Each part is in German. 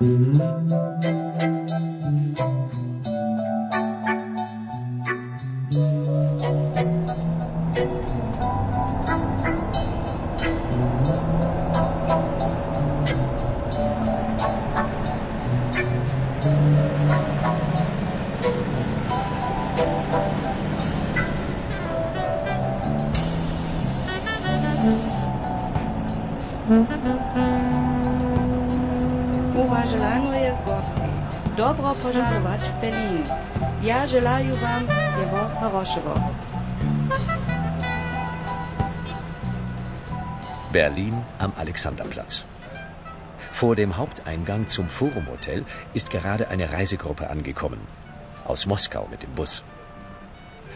Thank you. Dobro pożarować w Berlin. Ja желаю вам всего хорошего. Berlin am Alexanderplatz. Vor dem Haupteingang zum Forum Hotel ist gerade eine Reisegruppe angekommen. Aus Moskau mit dem Bus.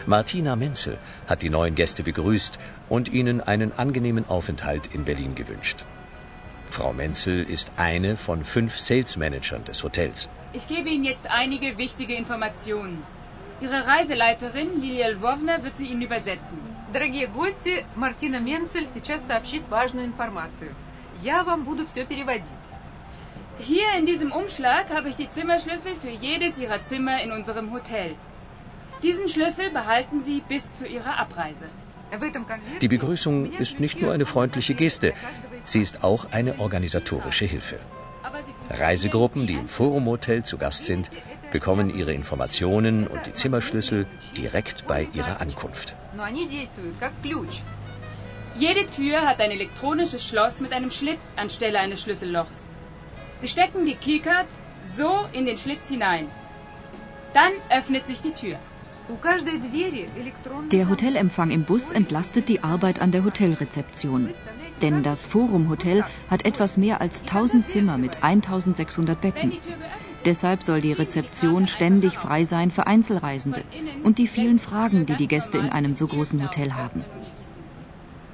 Martina Menzel hat die neuen Gäste begrüßt und ihnen einen angenehmen Aufenthalt in Berlin gewünscht. Frau Menzel ist eine von fünf Sales Managern des Hotels. Ich gebe Ihnen jetzt einige wichtige Informationen. Ihre Reiseleiterin Lilia Lvovna wird sie Ihnen übersetzen. Дорогие гости, Мартина Менцель сейчас сообщит важную информацию. Я вам буду все переводить. Hier in diesem Umschlag habe ich die Zimmerschlüssel für jedes Ihrer Zimmer in unserem Hotel. Diesen Schlüssel behalten Sie bis zu Ihrer Abreise. В этом конверте Die Begrüßung у меня ist nicht ключи nur eine от freundliche номера Geste, каждого из sie ist auch eine organisatorische Hilfe. Reisegruppen, die im Forum Hotel zu Gast sind, bekommen ihre Informationen und die Zimmerschlüssel direkt bei ihrer Ankunft. Jede Tür hat ein elektronisches Schloss mit einem Schlitz anstelle eines Schlüssellochs. Sie stecken die Keycard so in den Schlitz hinein. Dann öffnet sich die Tür. Der Hotelempfang im Bus entlastet die Arbeit an der Hotelrezeption. Denn das Forum Hotel hat etwas mehr als 1000 Zimmer mit 1600 Wenn Betten. die Tür geöffnet Deshalb soll die Rezeption ständig frei sein für Einzelreisende und die vielen Fragen, die die Gäste in einem so großen Hotel haben.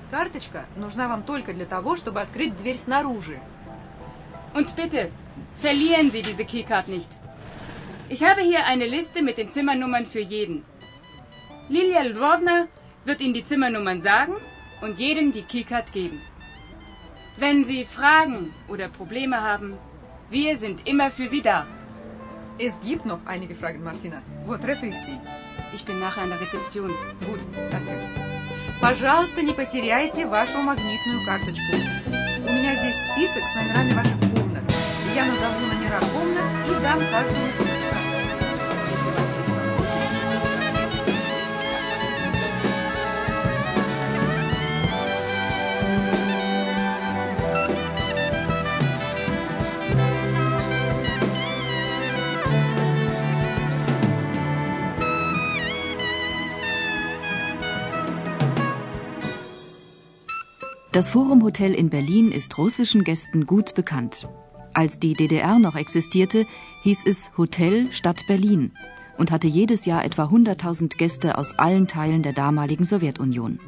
Карточка нужна вам только для того, чтобы открыть дверь снаружи. Und bitte, verlieren Sie diese Keycard nicht. Ich habe hier eine Liste mit den Zimmernummern für jeden. Lilia Lvovna wird Ihnen die Zimmernummern sagen und jedem die Keycard geben. Wenn Sie Fragen oder Probleme haben, wir sind immer für Sie da. Es gibt noch einige Fragen, Мартина. Вот, трeffe ich Sie. Ich bin nachher an der Rezeption. Gut, danke. Пожалуйста, не потеряйте вашу магнитную карточку. У меня здесь список с номерами ваших комнат. Я назову номера комнат и дам каждому Das Forum Hotel in Berlin ist russischen Gästen gut bekannt. Als die DDR noch existierte, hieß es Hotel Stadt Berlin und hatte jedes Jahr etwa 100.000 Gäste aus allen Teilen der damaligen Sowjetunion.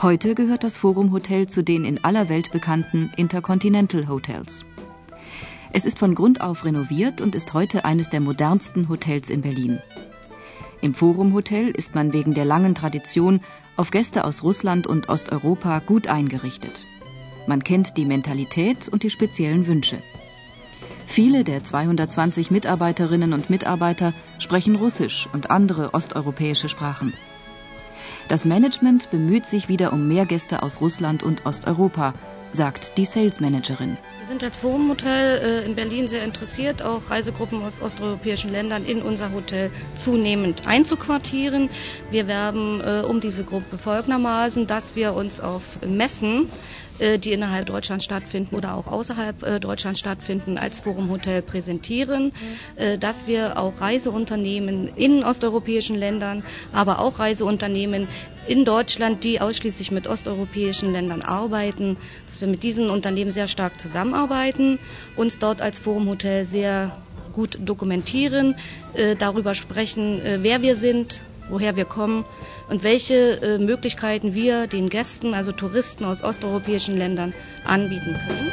Heute gehört das Forum Hotel zu den in aller Welt bekannten Intercontinental Hotels. Es ist von Grund auf renoviert und ist heute eines der modernsten Hotels in Berlin. Im Forum Hotel ist man wegen der langen Tradition auf Gäste aus Russland und Osteuropa gut eingerichtet. Man kennt die Mentalität und die speziellen Wünsche. Viele der 220 Mitarbeiterinnen und Mitarbeiter sprechen Russisch und andere osteuropäische Sprachen. Das Management bemüht sich wieder um mehr Gäste aus Russland und Osteuropa, sagt die Sales Managerin. Wir sind als Forum-Hotel äh, in Berlin sehr interessiert, auch Reisegruppen aus osteuropäischen Ländern in unser Hotel zunehmend einzuquartieren. Wir werben äh, um diese Gruppe folgendermaßen, dass wir uns auf Messen, die innerhalb Deutschlands stattfinden oder auch außerhalb äh, Deutschlands stattfinden, als Forum-Hotel präsentieren, äh, dass wir auch Reiseunternehmen in osteuropäischen Ländern, aber auch Reiseunternehmen in Deutschland, die ausschließlich mit osteuropäischen Ländern arbeiten, dass wir mit diesen Unternehmen sehr stark zusammenarbeiten, uns dort als Forum-Hotel sehr gut dokumentieren, äh, darüber sprechen, äh, wer wir sind, woher wir kommen und welche äh, Möglichkeiten wir den Gästen, also Touristen aus osteuropäischen Ländern, anbieten können.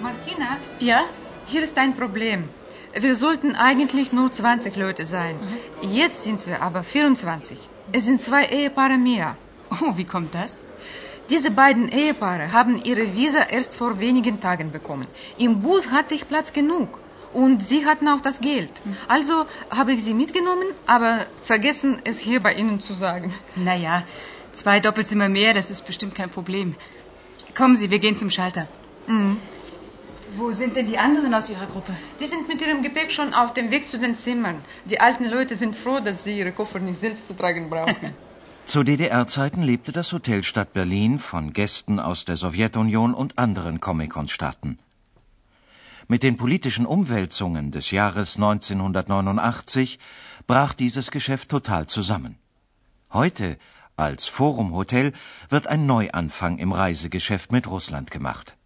Martina, Ja? hier ist ein Problem. Wir sollten eigentlich nur 20 Leute sein. Jetzt sind wir aber 24. Es sind zwei Ehepaare mehr. Oh, wie kommt das? Diese beiden Ehepaare haben ihre Visa erst vor wenigen Tagen bekommen. Im Bus hatte ich Platz genug. Und sie hatten auch das Geld. Also habe ich sie mitgenommen, aber vergessen, es hier bei Ihnen zu sagen. Naja, zwei Doppelzimmer mehr, das ist bestimmt kein Problem. Kommen Sie, wir gehen zum Schalter. Wo sind denn die anderen aus Ihrer Gruppe? Die sind mit ihrem Gepäck schon auf dem Weg zu den Zimmern. Die alten Leute sind froh, dass sie ihre Koffer nicht selbst zu tragen brauchen. Zu DDR-Zeiten lebte das Hotel Stadt Berlin von Gästen aus der Sowjetunion und anderen Comecon-Staaten. Mit den politischen Umwälzungen des Jahres 1989 brach dieses Geschäft total zusammen. Heute, als Forum-Hotel, wird ein Neuanfang im Reisegeschäft mit Russland gemacht.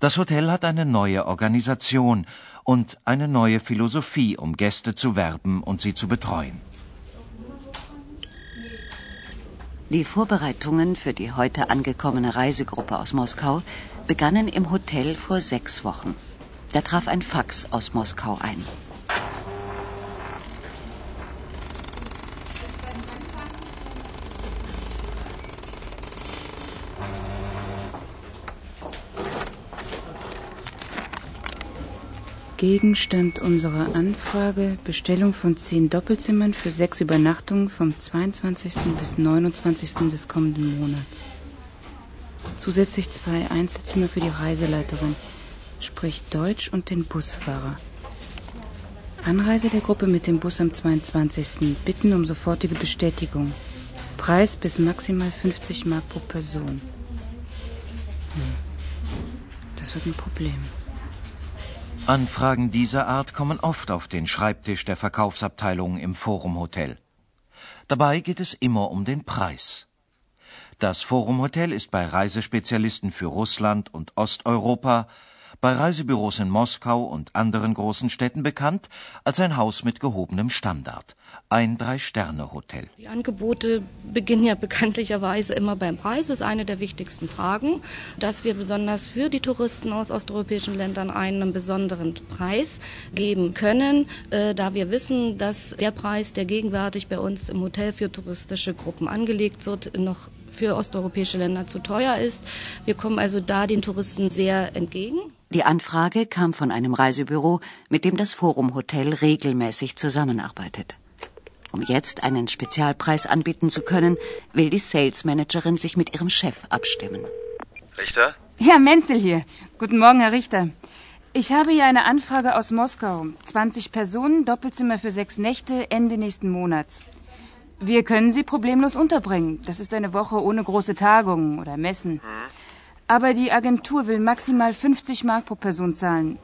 Das Hotel hat eine neue Organisation und eine neue Philosophie, um Gäste zu werben und sie zu betreuen. Die Vorbereitungen für die heute angekommene Reisegruppe aus Moskau begannen im Hotel vor sechs Wochen. Da traf ein Fax aus Moskau ein. Gegenstand unserer Anfrage Bestellung von zehn Doppelzimmern für sechs Übernachtungen vom 22. bis 29. des kommenden Monats. Zusätzlich zwei Einzelzimmer für die Reiseleiterin, sprich Deutsch und den Busfahrer. Anreise der Gruppe mit dem Bus am 22. Bitten um sofortige Bestätigung. Preis bis maximal 50 Mark pro Person. Hm. Das wird ein Problem. Anfragen dieser Art kommen oft auf den Schreibtisch der Verkaufsabteilung im Forum Hotel. Dabei geht es immer um den Preis. Das Forum Hotel ist bei Reisespezialisten für Russland und Osteuropa, bei Reisebüros in Moskau und anderen großen Städten bekannt als ein Haus mit gehobenem Standard, ein Drei-Sterne-Hotel. Die Angebote beginnen ja bekanntlicherweise immer beim Preis. Das ist eine der wichtigsten Fragen, dass wir besonders für die Touristen aus osteuropäischen Ländern einen besonderen Preis geben können, äh, da wir wissen, dass der Preis, der gegenwärtig bei uns im Hotel für touristische Gruppen angelegt wird, noch für osteuropäische Länder zu teuer ist. Wir kommen also da den Touristen sehr entgegen. Die Anfrage kam von einem Reisebüro, mit dem das Forum Hotel regelmäßig zusammenarbeitet. Um jetzt einen Spezialpreis anbieten zu können, will die Sales Managerin sich mit ihrem Chef abstimmen. Richter? Ja, Menzel hier. Guten Morgen, Herr Richter. Ich habe hier eine Anfrage aus Moskau. 20 Personen, Doppelzimmer für sechs Nächte, Ende nächsten Monats. Wir können Sie problemlos unterbringen. Das ist eine Woche ohne große Tagungen oder Messen. Aber die Agentur will maximal 50 Mark pro Person zahlen.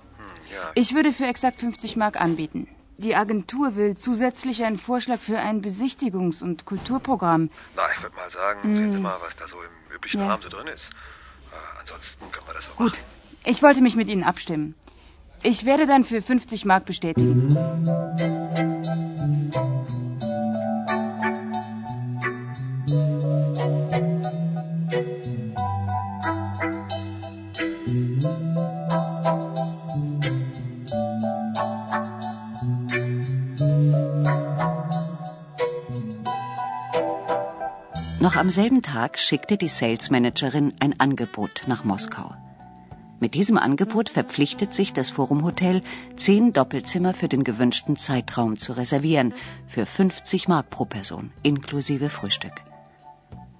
Ja. Ich würde für exakt 50 Mark anbieten. Die Agentur will zusätzlich einen Vorschlag für ein Besichtigungs- und Kulturprogramm. Na, ich würde mal sagen, sehen Sie mal, was da so im üblichen Ja. Rahmen so drin ist. Äh, ansonsten können wir das auch Gut, ich wollte mich mit Ihnen abstimmen. Ich werde dann für 50 Mark bestätigen. Noch am selben Tag schickte die Sales Managerin ein Angebot nach Moskau. Mit diesem Angebot verpflichtet sich das Forum Hotel, zehn Doppelzimmer für den gewünschten Zeitraum zu reservieren, für 50 Mark pro Person, inklusive Frühstück.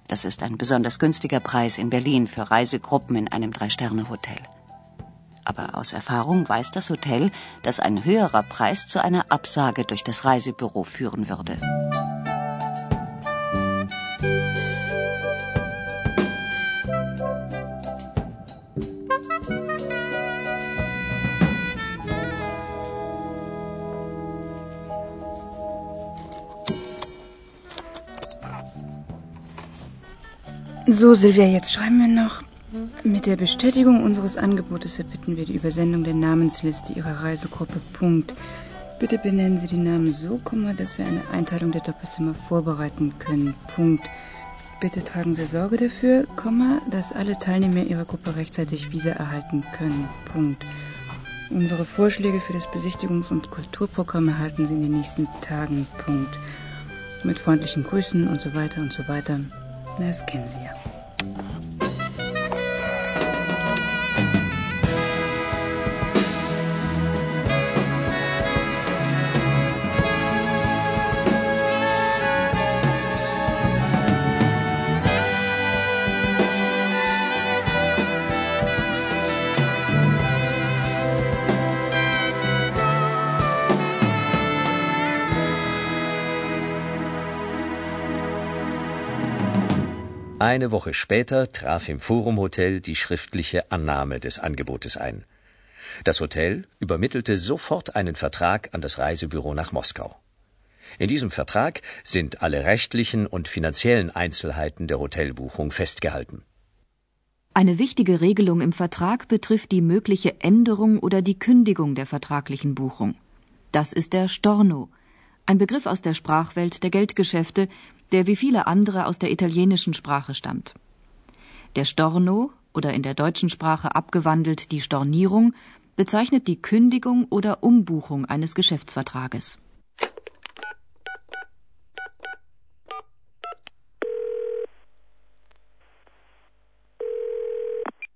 Das ist ein besonders günstiger Preis in Berlin für Reisegruppen in einem Drei-Sterne-Hotel. Aber aus Erfahrung weiß das Hotel, dass ein höherer Preis zu einer Absage durch das Reisebüro führen würde. So, Silvia, jetzt schreiben wir noch. Mit der Bestätigung unseres Angebotes erbitten wir die Übersendung der Namensliste Ihrer Reisegruppe. Punkt. Bitte benennen Sie die Namen so, dass wir eine Einteilung der Doppelzimmer vorbereiten können. Punkt. Bitte tragen Sie Sorge dafür, dass alle Teilnehmer Ihrer Gruppe rechtzeitig Visa erhalten können. Punkt. Unsere Vorschläge für das Besichtigungs- und Kulturprogramm erhalten Sie in den nächsten Tagen. Punkt. Mit freundlichen Grüßen und so weiter und so weiter. Das kennen Sie ja. Eine Woche später traf im Forum Hotel die schriftliche Annahme des Angebotes ein. Das Hotel übermittelte sofort einen Vertrag an das Reisebüro nach Moskau. In diesem Vertrag sind alle rechtlichen und finanziellen Einzelheiten der Hotelbuchung festgehalten. Eine wichtige Regelung im Vertrag betrifft die mögliche Änderung oder die Kündigung der vertraglichen Buchung. Das ist der Storno, ein Begriff aus der Sprachwelt der Geldgeschäfte, der wie viele andere aus der italienischen Sprache stammt. Der Storno oder in der deutschen Sprache abgewandelt die Stornierung bezeichnet die Kündigung oder Umbuchung eines Geschäftsvertrages.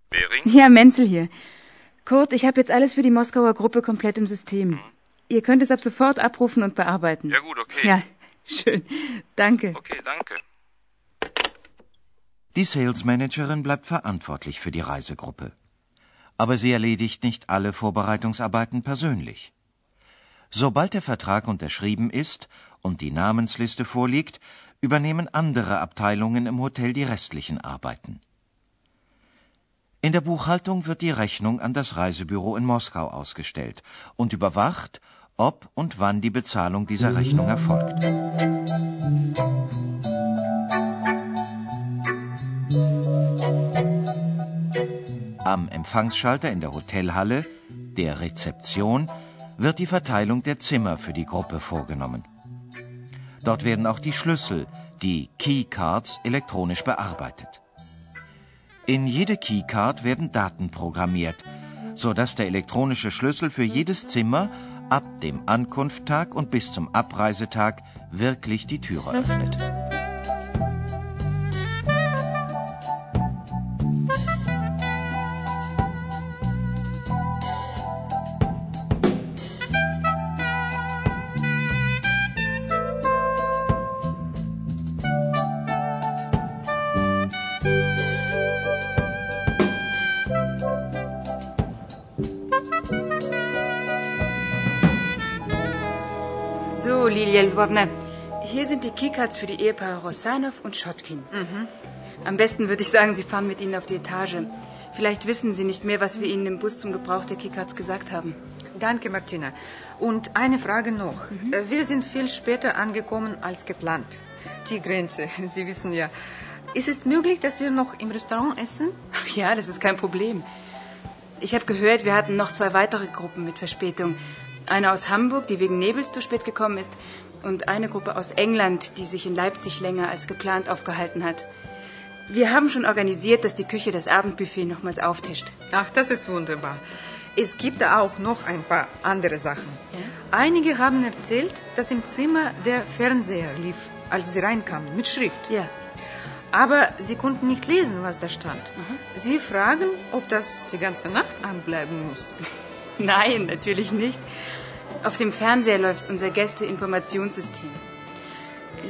Bering? Ja, Menzel hier. Kurt, ich habe jetzt alles für die Moskauer Gruppe komplett im System. Ihr könnt es ab sofort abrufen und bearbeiten. Ja gut, okay. Ja, schön. Danke. Okay, danke. Die Salesmanagerin bleibt verantwortlich für die Reisegruppe. Aber sie erledigt nicht alle Vorbereitungsarbeiten persönlich. Sobald der Vertrag unterschrieben ist und die Namensliste vorliegt, übernehmen andere Abteilungen im Hotel die restlichen Arbeiten. In der Buchhaltung wird die Rechnung an das Reisebüro in Moskau ausgestellt und überwacht, ob und wann die Bezahlung dieser Rechnung erfolgt. Am Empfangsschalter in der Hotelhalle, der Rezeption, wird die Verteilung der Zimmer für die Gruppe vorgenommen. Dort werden auch die Schlüssel, die Keycards, elektronisch bearbeitet. In jede Keycard werden Daten programmiert, sodass der elektronische Schlüssel für jedes Zimmer ab dem Ankunftstag und bis zum Abreisetag wirklich die Türe öffnet. Lilia Lvovna, hier sind die Keycards für die Ehepaare Rosanov und Schotkin. Am besten würde ich sagen, Sie fahren mit ihnen auf die Etage. Vielleicht wissen Sie nicht mehr, was wir Ihnen im Bus zum Gebrauch der Keycards gesagt haben. Danke, Martina. Und eine Frage noch. Äh, Wir sind viel später angekommen als geplant. Die Grenze, Sie wissen ja. Ist es möglich, dass wir noch im Restaurant essen? Ach ja, das ist kein Problem. Ich habe gehört, wir hatten noch zwei weitere Gruppen mit Verspätung. Eine aus Hamburg, die wegen Nebels zu spät gekommen ist, und eine Gruppe aus England, die sich in Leipzig länger als geplant aufgehalten hat. Wir haben schon organisiert, dass die Küche das Abendbuffet nochmals auftischt. Ach, das ist wunderbar. Es gibt auch noch ein paar andere Sachen. Einige haben erzählt, dass im Zimmer der Fernseher lief, als sie reinkamen, mit Schrift. Ja. Aber sie konnten nicht lesen, was da stand. Sie fragen, ob das die ganze Nacht anbleiben muss. Nein, natürlich nicht. Auf dem Fernseher läuft unser Gästeinformationssystem.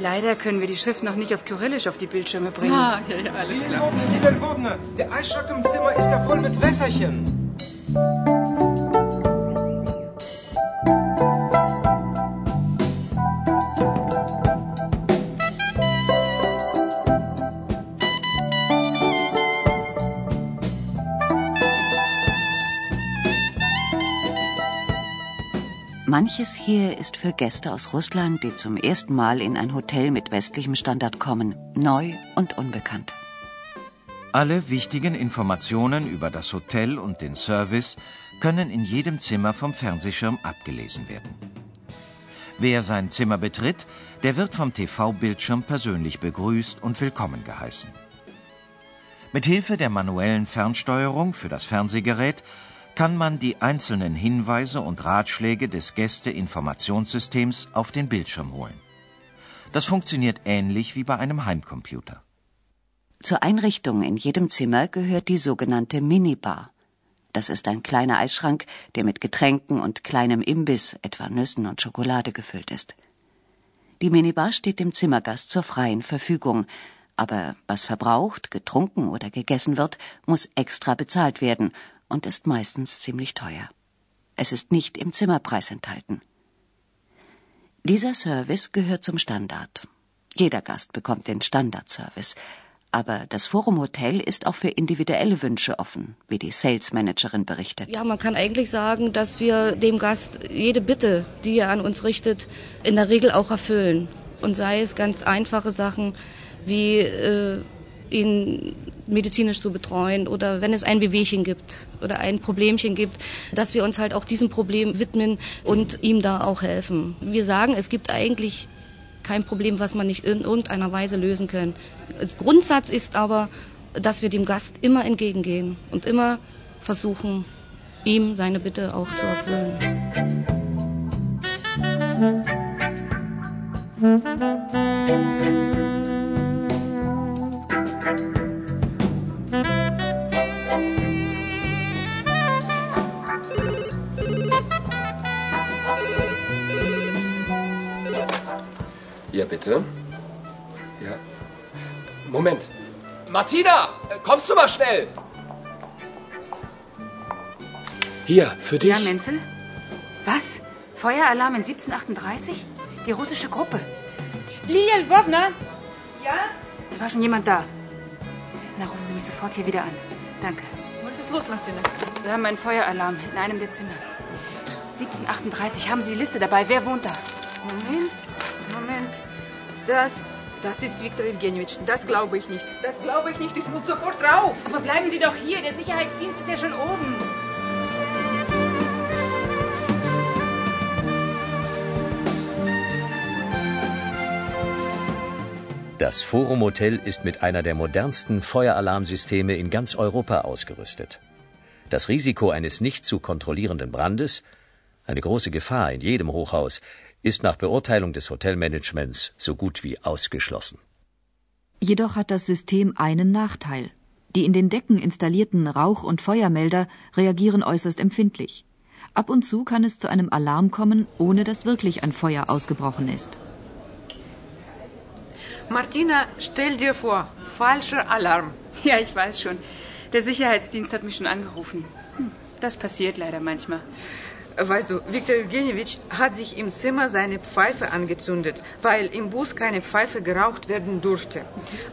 Leider können wir die Schrift noch nicht auf Kyrillisch auf die Bildschirme bringen. ja, ja, alles klar. Liebe Lvovna, der Eisstock im Zimmer ist ja voll mit Wässerchen. Manches hier ist für Gäste aus Russland, die zum ersten Mal in ein Hotel mit westlichem Standard kommen, neu und unbekannt. Alle wichtigen Informationen über das Hotel und den Service können in jedem Zimmer vom Fernsehschirm abgelesen werden. Wer sein Zimmer betritt, der wird vom TV-Bildschirm persönlich begrüßt und willkommen geheißen. Mit Hilfe der manuellen Fernsteuerung für das Fernsehgerät kann man die einzelnen Hinweise und Ratschläge des Gästeinformationssystems auf den Bildschirm holen. Das funktioniert ähnlich wie bei einem Heimcomputer. Zur Einrichtung in jedem Zimmer gehört die sogenannte Minibar. Das ist ein kleiner Eisschrank, der mit Getränken und kleinem Imbiss, etwa Nüssen und Schokolade, gefüllt ist. Die Minibar steht dem Zimmergast zur freien Verfügung, aber was verbraucht, getrunken oder gegessen wird, muss extra bezahlt werden und ist meistens ziemlich teuer. Es ist nicht im Zimmerpreis enthalten. Dieser Service gehört zum Standard. Jeder Gast bekommt den Standardservice, aber das Forum Hotel ist auch für individuelle Wünsche offen, wie die Sales Managerin berichtet. Ja, man kann eigentlich sagen, dass wir dem Gast jede Bitte, die er an uns richtet, in der Regel auch erfüllen. Und sei es ganz einfache Sachen wie äh, ihn medizinisch zu betreuen oder wenn es ein Wehwehchen gibt oder ein Problemchen gibt, dass wir uns halt auch diesem Problem widmen und ihm da auch helfen. Wir sagen, es gibt eigentlich kein Problem, was man nicht in irgendeiner Weise lösen kann. Als Grundsatz ist aber, dass wir dem Gast immer entgegengehen und immer versuchen, ihm seine Bitte auch zu erfüllen. Ja, bitte. Ja. Moment. Martina, kommst du mal schnell? Hier, für dich. Ja, Menzel? Was? Feueralarm in 1738? Die russische Gruppe. Lilia Lvovna? Ja? War schon jemand da? Na, rufen Sie mich sofort hier wieder an. Danke. Was ist los, Martina? Wir haben einen Feueralarm in einem der Zimmer. 1738. Haben Sie die Liste dabei? Wer wohnt da? Moment, Moment. Das, das ist Viktor Evgenjewitsch. Das glaube ich nicht. Das glaube ich nicht. Ich muss sofort rauf. Aber bleiben Sie doch hier. Der Sicherheitsdienst ist ja schon oben. Das Forum Hotel ist mit einer der modernsten Feueralarmsysteme in ganz Europa ausgerüstet. Das Risiko eines nicht zu kontrollierenden Brandes, eine große Gefahr in jedem Hochhaus, ist nach Beurteilung des Hotelmanagements so gut wie ausgeschlossen. Jedoch hat das System einen Nachteil. Die in den Decken installierten Rauch- und Feuermelder reagieren äußerst empfindlich. Ab und zu kann es zu einem Alarm kommen, ohne dass wirklich ein Feuer ausgebrochen ist. Martina, stell dir vor, falscher Alarm. Ja, ich weiß schon. Der Sicherheitsdienst hat mich schon angerufen. Hm, das passiert leider manchmal. Weißt du, Viktor Evgenjewitsch hat sich im Zimmer seine Pfeife angezündet, weil im Bus keine Pfeife geraucht werden durfte.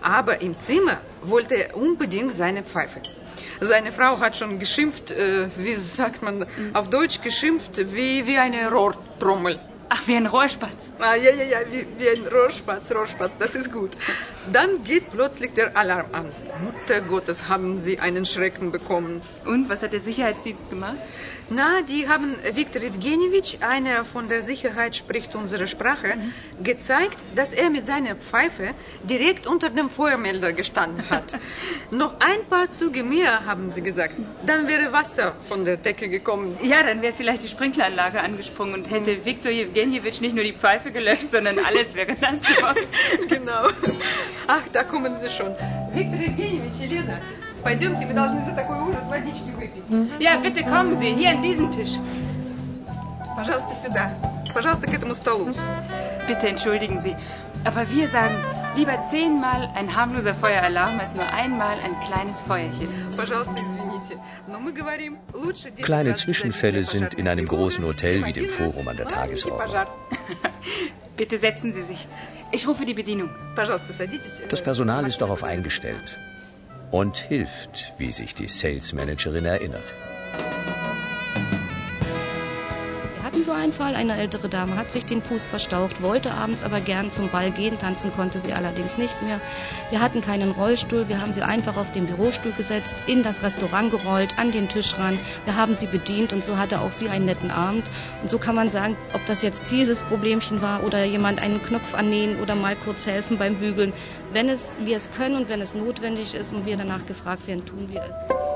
Aber im Zimmer wollte er unbedingt seine Pfeife. Seine Frau hat schon geschimpft, äh, wie sagt man auf Deutsch, geschimpft wie, wie eine Rohrtrommel. Ach, wie ein Rohrspatz. Ah, ja, ja, ja, wie, wie ein Rohrspatz, Rohrspatz, das ist gut. Dann geht plötzlich der Alarm an. Mutter Gottes, haben sie einen Schrecken bekommen. Und, was hat der Sicherheitsdienst gemacht? Na, die haben Viktor Evgenjewitsch, einer von der Sicherheit spricht unsere Sprache, gezeigt, dass er mit seiner Pfeife direkt unter dem Feuermelder gestanden hat. Noch ein paar Züge mehr, haben sie gesagt. Dann wäre Wasser von der Decke gekommen. Ja, dann wäre vielleicht die Sprinkleranlage angesprungen und hätte Viktor Evgenjewitsch nicht nur die Pfeife gelöscht, sondern alles wäre nass geworden. Genau. Ах, da kommen sie schon. Виктор Евгеньевич, Елена, пойдемте, вы должны за такой ужас водички выпить. Ja, bitte kommen Sie, hier an diesen Tisch. Пожалуйста, сюда. Пожалуйста, к этому столу. Bitte entschuldigen Sie, aber wir sagen lieber zehnmal ein harmloser Feueralarm als nur einmal ein kleines Feuerchen. Пожалуйста, извините. Но мы говорим, лучше 10 Kleine раз Zwischenfälle обязательно sind in einem großen Hotel wie dem Forum an der Tagesordnung. Bitte setzen Sie sich. Ich rufe die Bedienung. Das Personal ist darauf eingestellt und hilft, wie sich die Sales Managerin erinnert. So einen Fall. Eine ältere Dame hat sich den Fuß verstaucht, wollte abends aber gern zum Ball gehen. Tanzen konnte sie allerdings nicht mehr. Wir hatten keinen Rollstuhl. Wir haben sie einfach auf den Bürostuhl gesetzt, in das Restaurant gerollt, an den Tisch ran. Wir haben sie bedient und so hatte auch sie einen netten Abend. Und so kann man sagen, ob das jetzt dieses Problemchen war oder jemand einen Knopf annähen oder mal kurz helfen beim Bügeln. Wenn es, wir es können und wenn es notwendig ist und wir danach gefragt werden, tun wir es.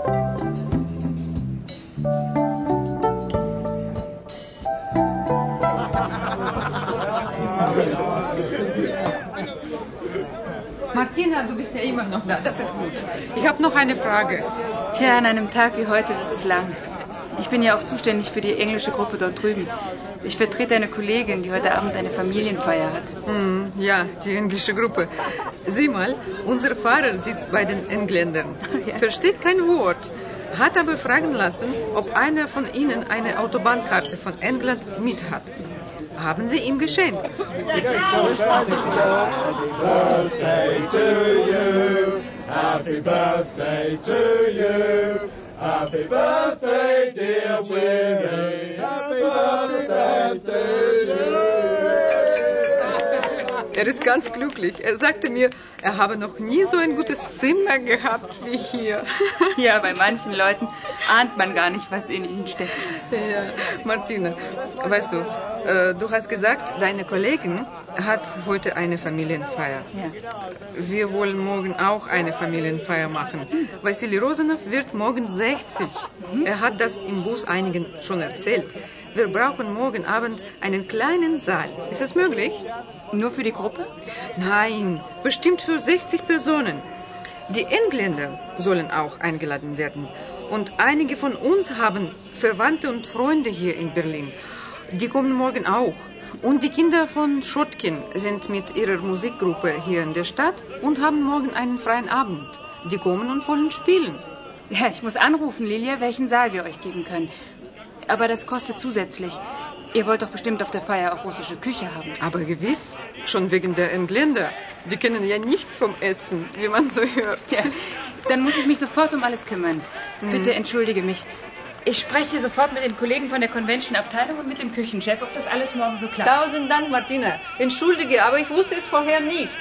Martina, du bist ja immer noch da. Das ist gut. Ich habe noch eine Frage. Tja, an einem Tag wie heute wird es lang. Ich bin ja auch zuständig für die englische Gruppe dort drüben. Ich vertrete eine Kollegin, die heute Abend eine Familienfeier hat. Hm, ja, die englische Gruppe. Sieh mal, unser Fahrer sitzt bei den Engländern. Ja. Versteht kein Wort. Hat aber fragen lassen, ob einer von ihnen eine Autobahnkarte von England mit hat. Haben sie ihm geschenkt. birthday to you. Happy birthday to you. Happy birthday, dear Willie. Happy birthday to you. Er ist ganz glücklich. Er sagte mir, er habe noch nie so ein gutes Zimmer gehabt wie hier. Ja, bei manchen Leuten ahnt man gar nicht, was in ihnen steckt. Ja, Martina, weißt du, äh, du hast gesagt, deine Kollegin hat heute eine Familienfeier. Ja. Wir wollen morgen auch eine Familienfeier machen. Vassili Rosanov wird morgen 60. Er hat das im Bus einigen schon erzählt. Wir brauchen morgen Abend einen kleinen Saal. Ist es möglich? Nur für die Gruppe? Nein, bestimmt für 60 Personen. Die Engländer sollen auch eingeladen werden. Und einige von uns haben Verwandte und Freunde hier in Berlin. Die kommen morgen auch. Und die Kinder von Schotkin sind mit ihrer Musikgruppe hier in der Stadt und haben morgen einen freien Abend. Die kommen und wollen spielen. Ja, ich muss anrufen, Lilia, welchen Saal wir euch geben können. Aber das kostet zusätzlich. Ihr wollt doch bestimmt auf der Feier auch russische Küche haben. Aber gewiss, schon wegen der Engländer. Die kennen ja nichts vom Essen, wie man so hört. Ja, dann muss ich mich sofort um alles kümmern. Bitte entschuldige mich. Ich spreche sofort mit den Kollegen von der Convention-Abteilung und mit dem Küchenchef, ob das alles morgen so klappt. Tausend Dank, Martina. Entschuldige, aber ich wusste es vorher nicht.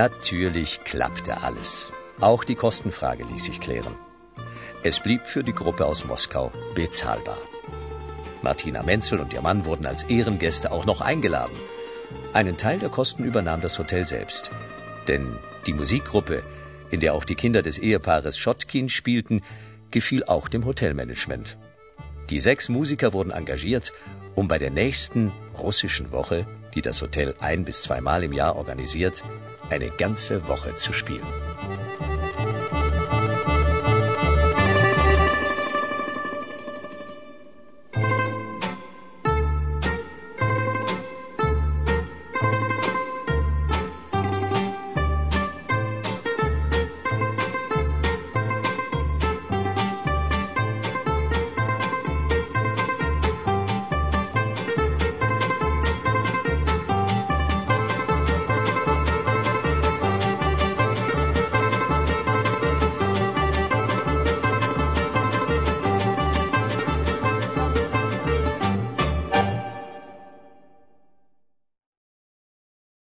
Natürlich klappte alles. Auch die Kostenfrage ließ sich klären. Es blieb für die Gruppe aus Moskau bezahlbar. Martina Menzel und ihr Mann wurden als Ehrengäste auch noch eingeladen. Einen Teil der Kosten übernahm das Hotel selbst. Denn die Musikgruppe, in der auch die Kinder des Ehepaares Schotkin spielten, gefiel auch dem Hotelmanagement. Die sechs Musiker wurden engagiert, um bei der nächsten russischen Woche, die das Hotel ein bis zweimal im Jahr organisiert, eine ganze Woche zu spielen.